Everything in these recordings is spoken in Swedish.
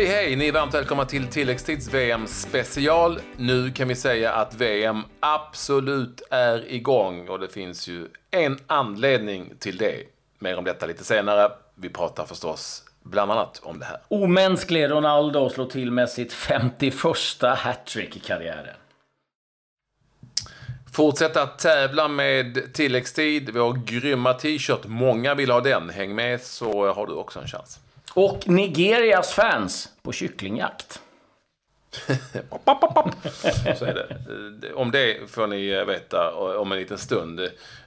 Hej hej! Ni är varmt välkomna till tilläggstids VM special. Nu kan vi säga att VM absolut är igång och det finns ju en anledning till det. Mer om detta lite senare. Vi pratar förstås bland annat om det här. Omänsklig Ronaldo slår till med sitt 51 hattrick i karriären. Fortsätta tävla med tilläggstid. Vår grymma t-shirt. Många vill ha den. Häng med så har du också en chans. Och Nigerias fans på kycklingjakt. Så är det. Om det får ni veta om en liten stund.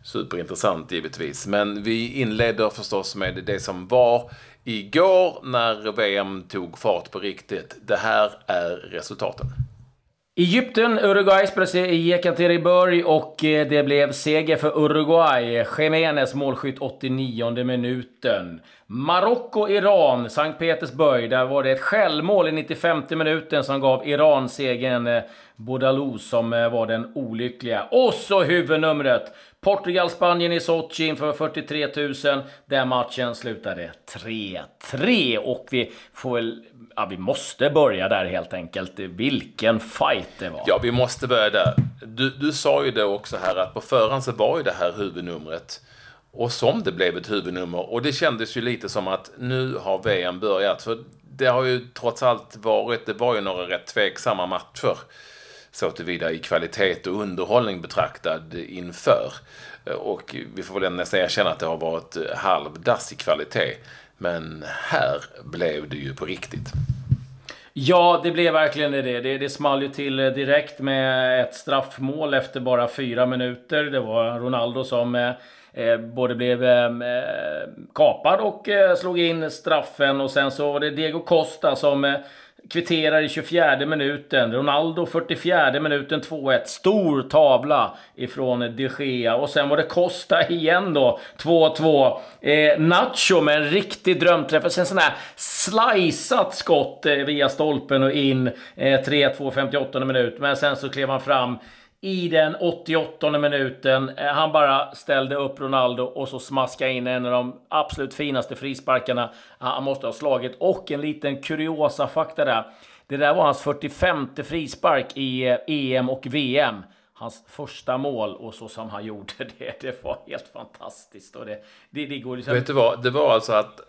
Superintressant givetvis. Men vi inleder förstås med det som var igår när VM tog fart på riktigt. Det här är resultaten. Egypten, Uruguay spelades i Jekaterinburg och eh, det blev seger för Uruguay. Jiménez målskytt 89 minuten. Marocko, Iran, Sankt Petersburg. Där var det ett självmål i 95 minuten som gav Iran segern. Eh, Bodalou som eh, var den olyckliga. Och så huvudnumret! Portugal-Spanien i Sochi inför 43 000. Den matchen slutade 3-3 och vi får väl... Ja, vi måste börja där helt enkelt. Vilken fight det var! Ja, vi måste börja där. Du, du sa ju det också här att på förhand så var ju det här huvudnumret. Och som det blev ett huvudnummer. Och det kändes ju lite som att nu har VM börjat. För det har ju trots allt varit, det var ju några rätt tveksamma matcher så tillvida i kvalitet och underhållning betraktad inför. Och vi får väl nästan erkänna att det har varit halvdass i kvalitet. Men här blev det ju på riktigt. Ja, det blev verkligen det. Det, det small ju till direkt med ett straffmål efter bara fyra minuter. Det var Ronaldo som eh, Eh, både blev ehm, eh, kapad och eh, slog in straffen. Och sen så var det Diego Costa som kvitterar i 24 minuten. Ronaldo 44 minuten 2-1. Stor tavla ifrån de Gea. Och sen var det Costa igen då. 2-2. Eh, Nacho med en riktig drömträff. Alltså och sen sån här sliceat skott eh, via stolpen och in. Eh, 3-2 58 minut. Men sen så klev han fram i den 88 minuten. Eh, han bara ställde upp Ronaldo och så smaskade in en av de absolut finaste frisparkarna han måste ha slagit. Och en liten kuriosa fakta där. Det där var hans 45 frispark i EM eh, e och VM. Hans första mål och så som han gjorde det, det var helt fantastiskt. Och det, det, det går liksom... Vet du vad, det var alltså att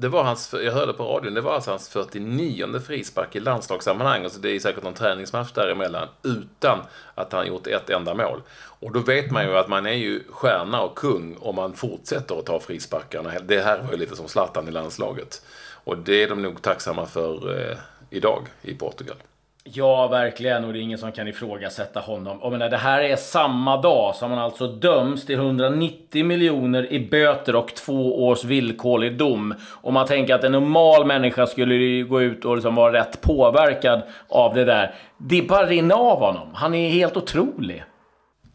det var hans, jag hörde på radion, det var alltså hans 49 frispark i landslagssammanhang. Alltså det är säkert någon träningsmatch däremellan utan att han gjort ett enda mål. Och då vet man ju att man är ju stjärna och kung om man fortsätter att ta frisparkarna. Det här var ju lite som Zlatan i landslaget. Och det är de nog tacksamma för eh, idag i Portugal. Ja, verkligen. Och det är ingen som kan ifrågasätta honom. Och menar, det här är samma dag som han alltså döms till 190 miljoner i böter och två års villkorlig dom. Om man tänker att en normal människa skulle gå ut och liksom vara rätt påverkad av det där. Det bara rinner av honom. Han är helt otrolig.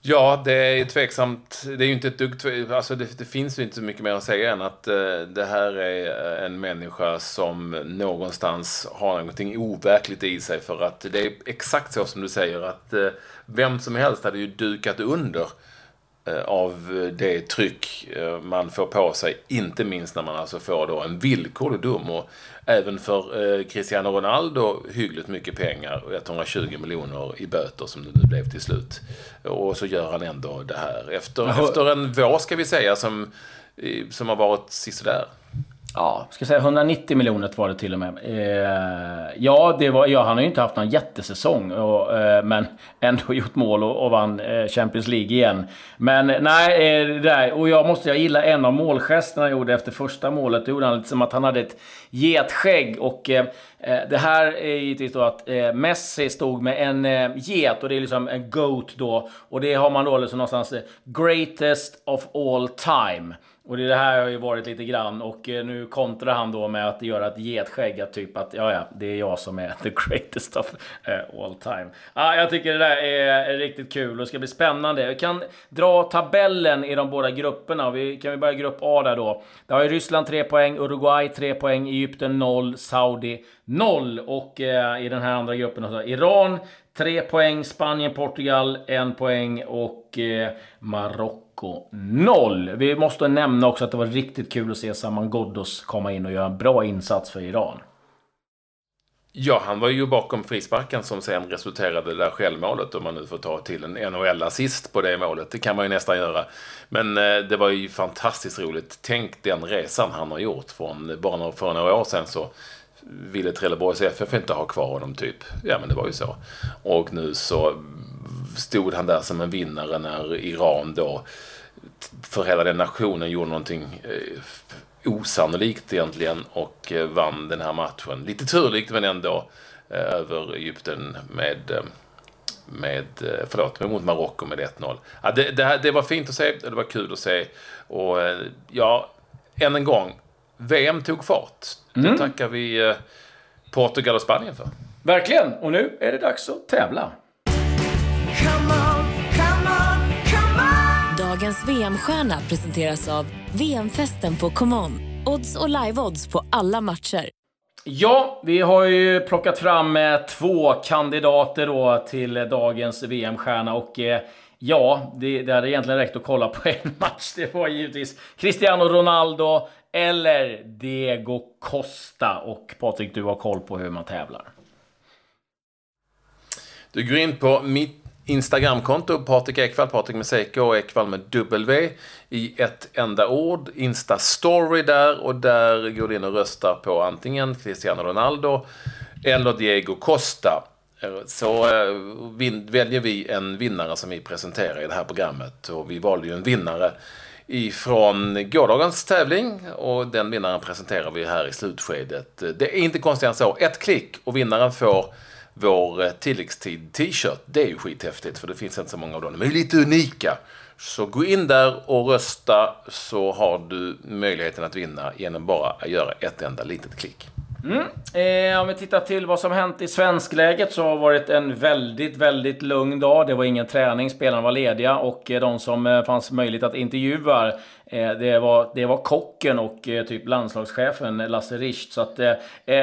Ja, det är tveksamt. Det är ju inte ett dugg alltså det, det, finns ju inte så mycket mer att säga än att eh, det här är eh, en människa som någonstans har någonting overkligt i sig. För att det är exakt så som du säger att eh, vem som helst hade ju dukat under Eh, av det tryck eh, man får på sig, inte minst när man alltså får då en villkorlig dom. Och även för eh, Cristiano Ronaldo hyggligt mycket pengar, 120 miljoner i böter som det blev till slut. Och så gör han ändå det här. Efter, efter en vår, ska vi säga, som, som har varit sisådär. Ja, ska säga 190 miljoner var det till och med. Eh, ja, det var, ja, han har ju inte haft någon jättesäsong. Och, eh, men ändå gjort mål och, och vann eh, Champions League igen. Men nej, eh, det där, och jag måste jag gilla en av målgesterna han gjorde efter första målet. Då gjorde han lite som att han hade ett getskägg. Och eh, eh det här är givetvis då att eh, Messi stod med en eh, get och det är liksom en GOAT då. Och det har man då liksom någonstans greatest of all time. Och det här har ju varit lite grann och eh, nu kontrar han då med att göra ett getskägg. Att typ att ja, ja, det är jag som är the greatest of eh, all time. Ah, jag tycker det där är riktigt kul och det ska bli spännande. Vi kan dra tabellen i de båda grupperna. Vi kan vi börja grupp A där då. Där har ju Ryssland 3 poäng, Uruguay 3 poäng, Egypten 0, Saudi 0. Och eh, i den här andra gruppen alltså Iran 3 poäng, Spanien, Portugal 1 poäng och eh, Marocko 0. Vi måste nämna också att det var riktigt kul att se Saman Ghoddos komma in och göra en bra insats för Iran. Ja, han var ju bakom frisparken som sen resulterade i det där självmålet. Om man nu får ta till en NHL-assist på det målet. Det kan man ju nästan göra. Men eh, det var ju fantastiskt roligt. Tänk den resan han har gjort. Från bara för några år sedan så ville Trelleborgs FF inte ha kvar honom typ. Ja, men det var ju så. Och nu så stod han där som en vinnare när Iran då för hela den nationen gjorde någonting eh, osannolikt egentligen och eh, vann den här matchen. Lite turligt men ändå eh, över Egypten med eh, med, eh, förlåt, mot Marocko med 1-0. Ja, det, det, det, var fint att se, det var kul att se. Och eh, ja, än en gång, VM tog fart. Mm. Det tackar vi Portugal och Spanien för. Verkligen, och nu är det dags att tävla. Dagens VM-stjärna presenteras av VM-festen på ComeOn. Odds och live-odds på alla matcher. Ja, vi har ju plockat fram eh, två kandidater då till dagens VM-stjärna och eh, ja, det, det hade egentligen räckt att kolla på en match. Det var givetvis Cristiano Ronaldo eller Diego Costa. Och Patrik, du har koll på hur man tävlar. Du går in på mitt Instagramkonto, Patrik Ekwall, Patrik med CK och Ekwall med W i ett enda ord. Insta-story där och där går du in och röstar på antingen Cristiano Ronaldo eller Diego Costa. Så eh, väljer vi en vinnare som vi presenterar i det här programmet. Och vi valde ju en vinnare ifrån gårdagens tävling och den vinnaren presenterar vi här i slutskedet. Det är inte konstigt än så. Ett klick och vinnaren får vår eh, tilläggstid t-shirt. Det är ju skithäftigt för det finns inte så många av dem. De är ju lite unika. Så gå in där och rösta så har du möjligheten att vinna genom bara att göra ett enda litet klick. Mm. Eh, om vi tittar till vad som hänt i svenskläget så har det varit en väldigt, väldigt lugn dag. Det var ingen träning, spelarna var lediga och eh, de som eh, fanns möjlighet att intervjua Eh, det, var, det var kocken och eh, typ landslagschefen eh, Lasse Richt. Så att,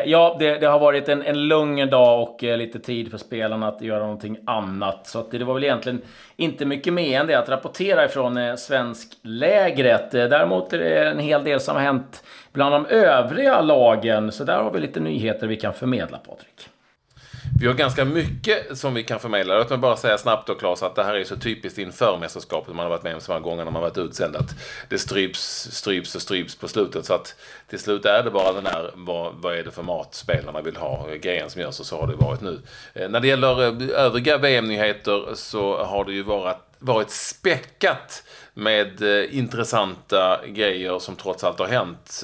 ja, det, det, har varit en, en lugn dag och lite tid för spelarna att göra någonting annat. Så att det, det var väl egentligen inte mycket mer än det att rapportera ifrån svensklägret. Däremot är det en hel del som har hänt bland de övriga lagen. Så där har vi lite nyheter vi kan förmedla, Patrik. Vi har ganska mycket som vi kan förmedla. Låt mig bara säga snabbt då Claes att det här är så typiskt inför mästerskapet. Man har varit med om så många gånger när man varit utsänd att det stryps, stryps och stryps på slutet. Så att till slut är det bara den här vad, vad är det för mat spelarna vill ha grejen som görs och så har det varit nu. Eh, när det gäller eh, övriga VM-nyheter så har det ju varit, varit späckat med eh, intressanta grejer som trots allt har hänt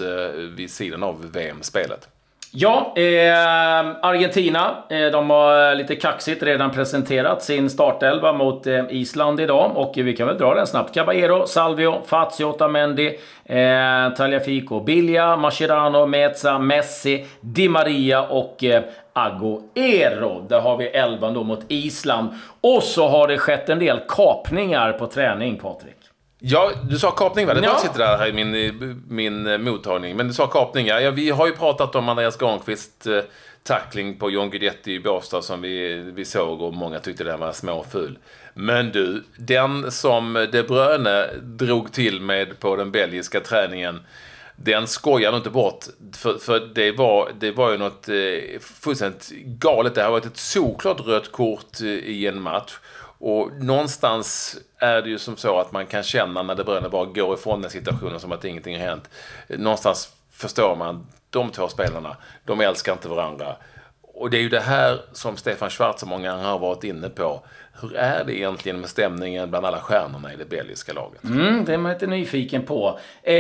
vid sidan av VM-spelet. Ja, eh, Argentina. Eh, de har lite kaxigt redan presenterat sin startelva mot eh, Island idag. Och vi kan väl dra den snabbt. Caballero, Salvio, Fazio, Otamendi, eh, Taliafico, Bilja, Mascherano, Meza, Messi, Di Maria och eh, Agüero. Där har vi elvan då mot Island. Och så har det skett en del kapningar på träning, Patrik. Ja, du sa kapning? Det ja. sitter där här i min, min eh, mottagning. Men du sa kapning, ja. ja vi har ju pratat om Andreas Granqvist eh, tackling på John Guidetti i Båstad som vi, vi såg och många tyckte den var småful. Men du, den som De Bruyne drog till med på den belgiska träningen den skojar inte bort. För, för det, var, det var ju något eh, fullständigt galet. Det har varit ett solklart rött kort eh, i en match. Och någonstans är det ju som så att man kan känna när det Bruyne bara går ifrån den situationen som att ingenting har hänt. Någonstans förstår man, de två spelarna, de älskar inte varandra. Och det är ju det här som Stefan Schwarz och många andra har varit inne på. Hur är det egentligen med stämningen bland alla stjärnorna i det belgiska laget? Mm, det är man lite nyfiken på. Eh,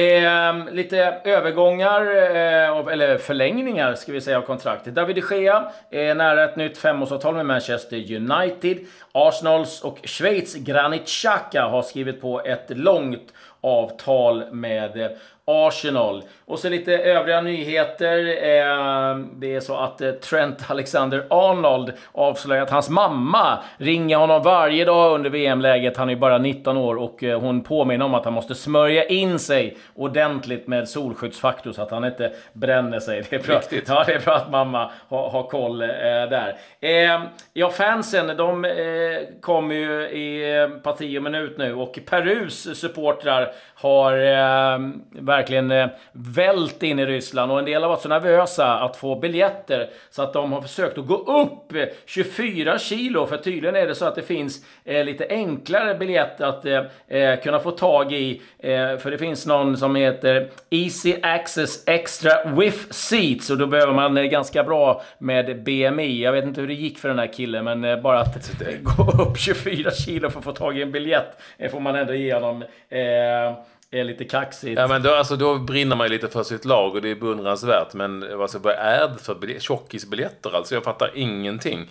lite övergångar, eh, eller förlängningar ska vi säga av kontraktet. David de Gea är nära ett nytt femårsavtal med Manchester United. Arsenals och Schweiz Granit Xhaka har skrivit på ett långt avtal med Arsenal. Och så lite övriga nyheter. Eh, det är så att eh, Trent Alexander-Arnold avslöjat att hans mamma ringer honom varje dag under VM-läget. Han är ju bara 19 år och eh, hon påminner om att han måste smörja in sig ordentligt med solskyddsfaktor så att han inte bränner sig. Det är bra, ja, det är bra att mamma har, har koll där. Ja, fansen, de kommer ju i parti och minut nu och Perus supportrar har verkligen eh, vält in i Ryssland och en del har varit så nervösa att få biljetter så att de har försökt att gå upp eh, 24 kilo för tydligen är det så att det finns eh, lite enklare biljetter att eh, eh, kunna få tag i eh, för det finns någon som heter Easy Access Extra With Seats och då behöver man eh, ganska bra med BMI. Jag vet inte hur det gick för den här killen men bara att gå upp 24 kilo för att få tag i en biljett får man ändå ge honom. Är lite kaxigt. Ja, men då, alltså, då brinner man ju lite för sitt lag och det är beundransvärt. Men alltså, vad är det för tjockisbiljetter? Alltså, jag fattar ingenting.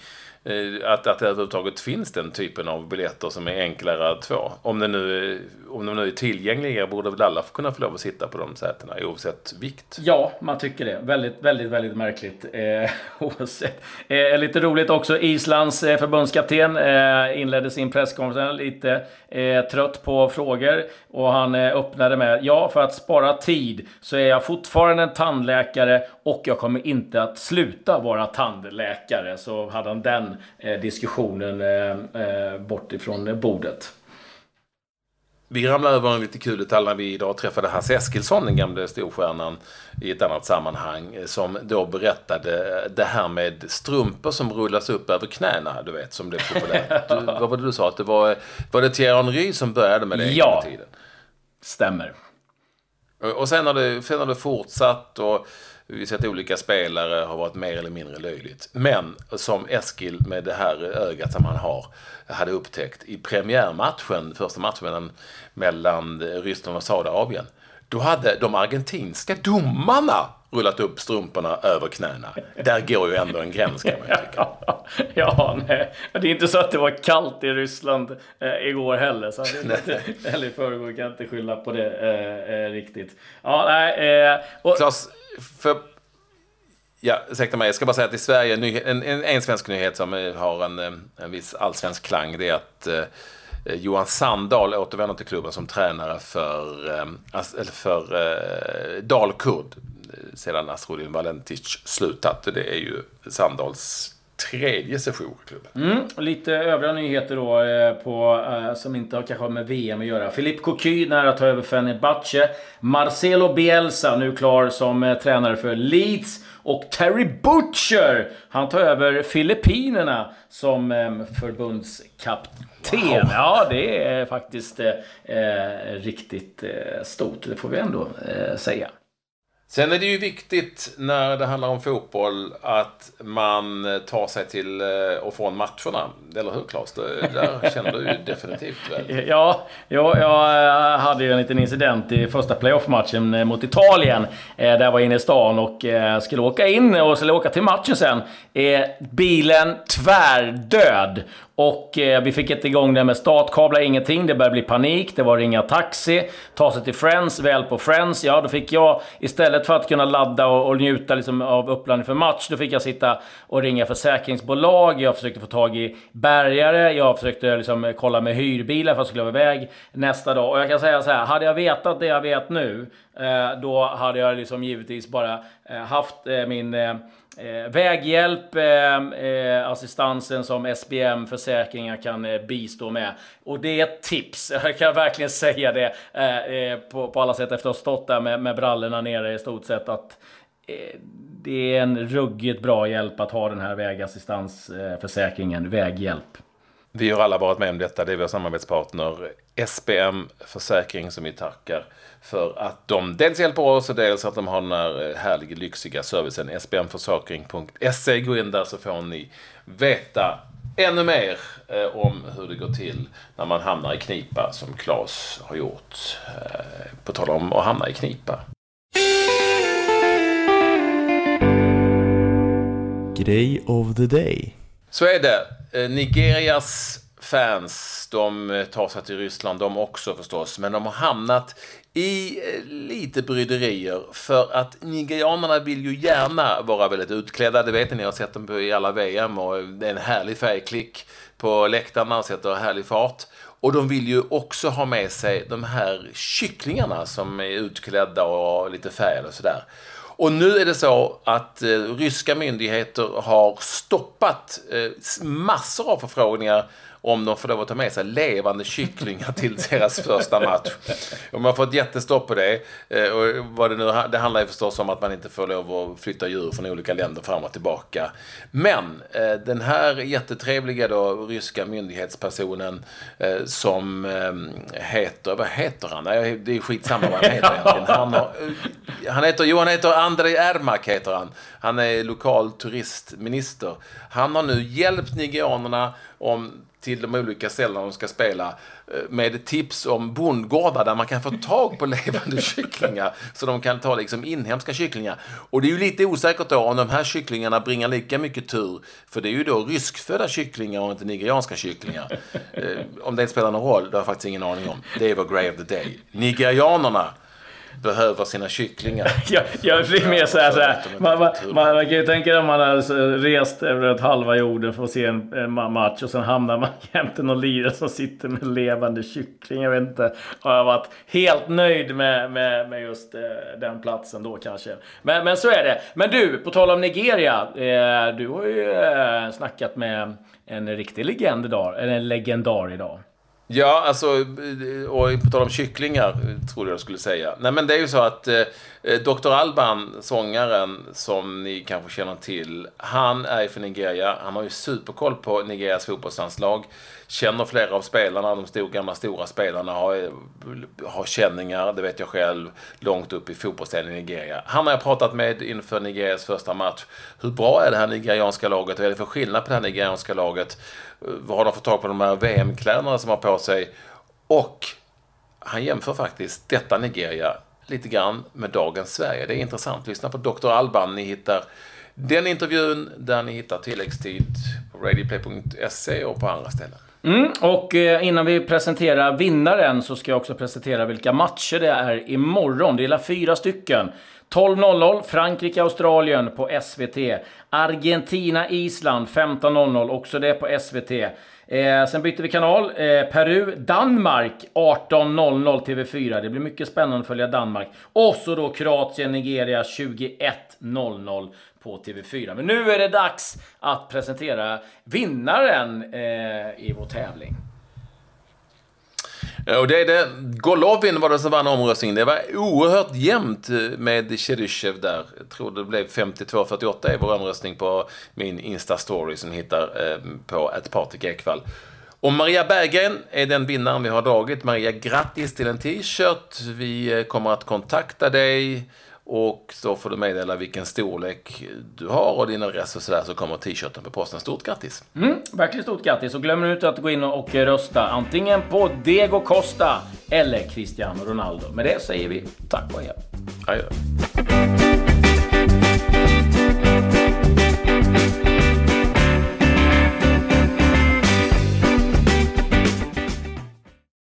Eh, att, att det överhuvudtaget finns den typen av biljetter som är enklare att få. Om, det nu, eh, om de nu är tillgängliga borde väl alla kunna få lov att sitta på de sätena oavsett vikt. Ja, man tycker det. Väldigt, väldigt, väldigt märkligt. Eh, oavsett. Eh, lite roligt också. Islands eh, förbundskapten eh, inledde sin presskonferens lite eh, trött på frågor. Och han eh, öppnade med Ja, för att spara tid så är jag fortfarande en tandläkare och jag kommer inte att sluta vara tandläkare. Så hade han den diskussionen eh, eh, bort ifrån bordet. Vi ramlade över en lite kul detalj när vi idag träffade Hasse Eskilsson, den gamla storstjärnan, i ett annat sammanhang. eh, Som då berättade det här med strumpor som rullas upp över knäna, du vet, som blev populärt. Du, vad var det du sa? Att det var, var det Thierry Henry som började med det en Ja. i tiden? Stämmer. Och och sen har, det, sen har det fortsatt och vi sett olika spelare har varit mer eller mindre löjligt. Men som Eskil med det här ögat som han har hade upptäckt i premiärmatchen, första matchen mellan, mellan Ryssland och Saudiarabien. Då hade de argentinska domarna rullat upp strumporna över knäna. Där går ju ändå en gräns kan man tycka. ja, nej. Det är inte så att det var kallt i Ryssland eh, igår heller. Så inte, eller i förrgår kan jag inte skylla på det eh, eh, riktigt. Ja, nej. Eh, och, Klas, för... Ja, ursäkta mig. Jag ska bara säga att i Sverige, en, en, en svensk nyhet som eh, har en, eh, en viss allsvensk klang, det är att eh, Johan Sandahl återvänder till klubben som tränare för, eh, för eh, Dalkurd eh, sedan Astrid Valentic slutat. Det är ju Sandahls tredje session i klubben. mm, lite övriga nyheter då eh, på, eh, som inte har kanske med VM att göra. Philippe Cocu nära att ta över Fenerbahce. Marcelo Bielsa nu klar som eh, tränare för Leeds. Och Terry Butcher, han tar över Filippinerna som eh, förbundskapten. Ja, det är faktiskt eh, eh, riktigt stort. Det får vi ändå säga. Sen är det ju viktigt när det handlar om fotboll att man eh, tar sig till eh, och från matcherna. Eller hur Claes? Det där känner du ju definitivt väl. Ja, ja, jag hade ju en liten incident i första playoff-matchen eh, mot Italien. Där jag var inne i stan och skulle åka in och skulle åka till matchen sen. Bilen tvärdöd. Och eh, vi fick inte igång det med startkablar, ingenting. Det började bli panik. Det var ringa taxi, ta sig till Friends, väl på Friends. Ja, då fick jag istället för att kunna ladda och, och njuta liksom av uppladdning för match, då fick jag sitta och ringa försäkringsbolag. Jag försökte få tag i bärgare. Jag försökte liksom eh, kolla med hyrbilar för att jag skulle vara iväg nästa dag. Och jag kan säga så här, hade jag vetat det jag vet nu, eh, då hade jag liksom givetvis bara eh, haft eh, min eh, eh, väghjälp, eh, eh, assistansen som SBM Försäkringar kan eh, bistå med. Och det är ett tips, jag kan verkligen säga det eh, eh, på, på alla sätt efter att ha stått där med, med brallorna nere i stort sett att eh, det är en ruggigt bra hjälp att ha den här vägassistansförsäkringen, eh, väghjälp. Vi har alla varit med om detta. Det är vår samarbetspartner SBM Försäkring som vi tackar för att de dels hjälper oss och dels att de har den här eh, härliga lyxiga servicen. sbmförsäkring.se. Gå in där så får ni veta ännu mer eh, om hur det går till när man hamnar i knipa som Claes har gjort. Eh, på tal om att hamna i knipa. Grej of the day. Så är det. Eh, Nigerias fans, de eh, tar sig till Ryssland de också förstås, men de har hamnat i eh, lite bryderier för att nigerianerna vill ju gärna vara väldigt utklädda. Det vet ni, ni har sett dem i alla VM och det är en härlig färgklick på läktarna och sätter härlig fart. Och de vill ju också ha med sig de här kycklingarna som är utklädda och lite färgade och sådär. Och nu är det så att eh, ryska myndigheter har stoppat eh, massor av förfrågningar om de får lov att ta med sig levande kycklingar till deras första match. De har fått jättestopp på det. Eh, och vad det, nu, det handlar ju förstås om att man inte får lov att flytta djur från olika länder fram och tillbaka. Men eh, den här jättetrevliga då, ryska myndighetspersonen eh, som heter, vad heter han? Det är skitsamma vad han heter egentligen. Han, har, han heter, jo, han heter Andrei Ermak heter han. Han är lokal turistminister. Han har nu hjälpt nigerianerna om till de olika ställena de ska spela eh, med tips om bondgårdar där man kan få tag på levande kycklingar så de kan ta liksom inhemska kycklingar. Och det är ju lite osäkert då om de här kycklingarna bringar lika mycket tur för det är ju då ryskfödda kycklingar och inte nigerianska kycklingar. Eh, om det spelar någon roll, det har jag faktiskt ingen aning om. Det är vår Grey of the Day. Nigerianerna behöver sina kycklingar. jag, jag blir mer så här, så här. Man, man, man, man, kan ju tänka sig om man har rest över ett halva jorden för att se en, en match och sen hamnar man jämte någon lirare som sitter med levande kyckling. Jag vet inte. Har jag varit helt nöjd med, med, med just eh, den platsen då kanske. Men, men så är det. Men du, på tal om Nigeria. Eh, du har ju eh, snackat med en riktig legend idag. Eller en legendar idag. Ja, alltså, och på tal om kycklingar, trodde jag skulle säga. Nej, men det är ju så att eh, Dr. Alban, sångaren som ni kanske känner till, han är ju från Nigeria. Han har ju superkoll på Nigerias fotbollslandslag. Känner flera av spelarna, de stor, gamla stora spelarna har, har känningar, det vet jag själv, långt upp i fotbollsdelen i Nigeria. Han har jag pratat med inför Nigerias första match. Hur bra är det här nigerianska laget? Vad är det för skillnad på det här nigerianska laget? Vad har de fått tag på de här VM-kläderna som har på sig? Och han jämför faktiskt detta Nigeria lite grann med dagens Sverige. Det är intressant. Lyssna på Dr. Alban. Ni hittar den intervjun där ni hittar tilläggstid på radioplay.se och på andra ställen. Mm, och eh, innan vi presenterar vinnaren så ska jag också presentera vilka matcher det är imorgon. Det är fyra stycken. 12.00 Frankrike-Australien på SVT. Argentina-Island 15.00 också det på SVT. Eh, sen bytte vi kanal. Eh, Peru-Danmark 18.00 TV4. Det blir mycket spännande att följa Danmark. Och så då Kroatien-Nigeria 21.00 på TV4. Men nu är det dags att presentera vinnaren eh, i vår tävling. Eh, och det är det. Golovin var det som vann omröstningen. Det var oerhört jämnt eh, med Cheryshev där. Jag tror det blev 52-48 i vår omröstning på min Insta-story som ni hittar eh, på ett Patrik Ekwall. Och Maria Berggren är den vinnaren vi har dragit. Maria, grattis till en t-shirt. Vi kommer att kontakta dig och så får du meddela vilken storlek du har och din adress och sådär så kommer t-shirten på posten. Stort grattis! Mm, verkligen stort grattis och glöm inte att gå in och rösta antingen på Diego Costa eller Cristiano Ronaldo. Med det säger vi tack och hej. Adjö.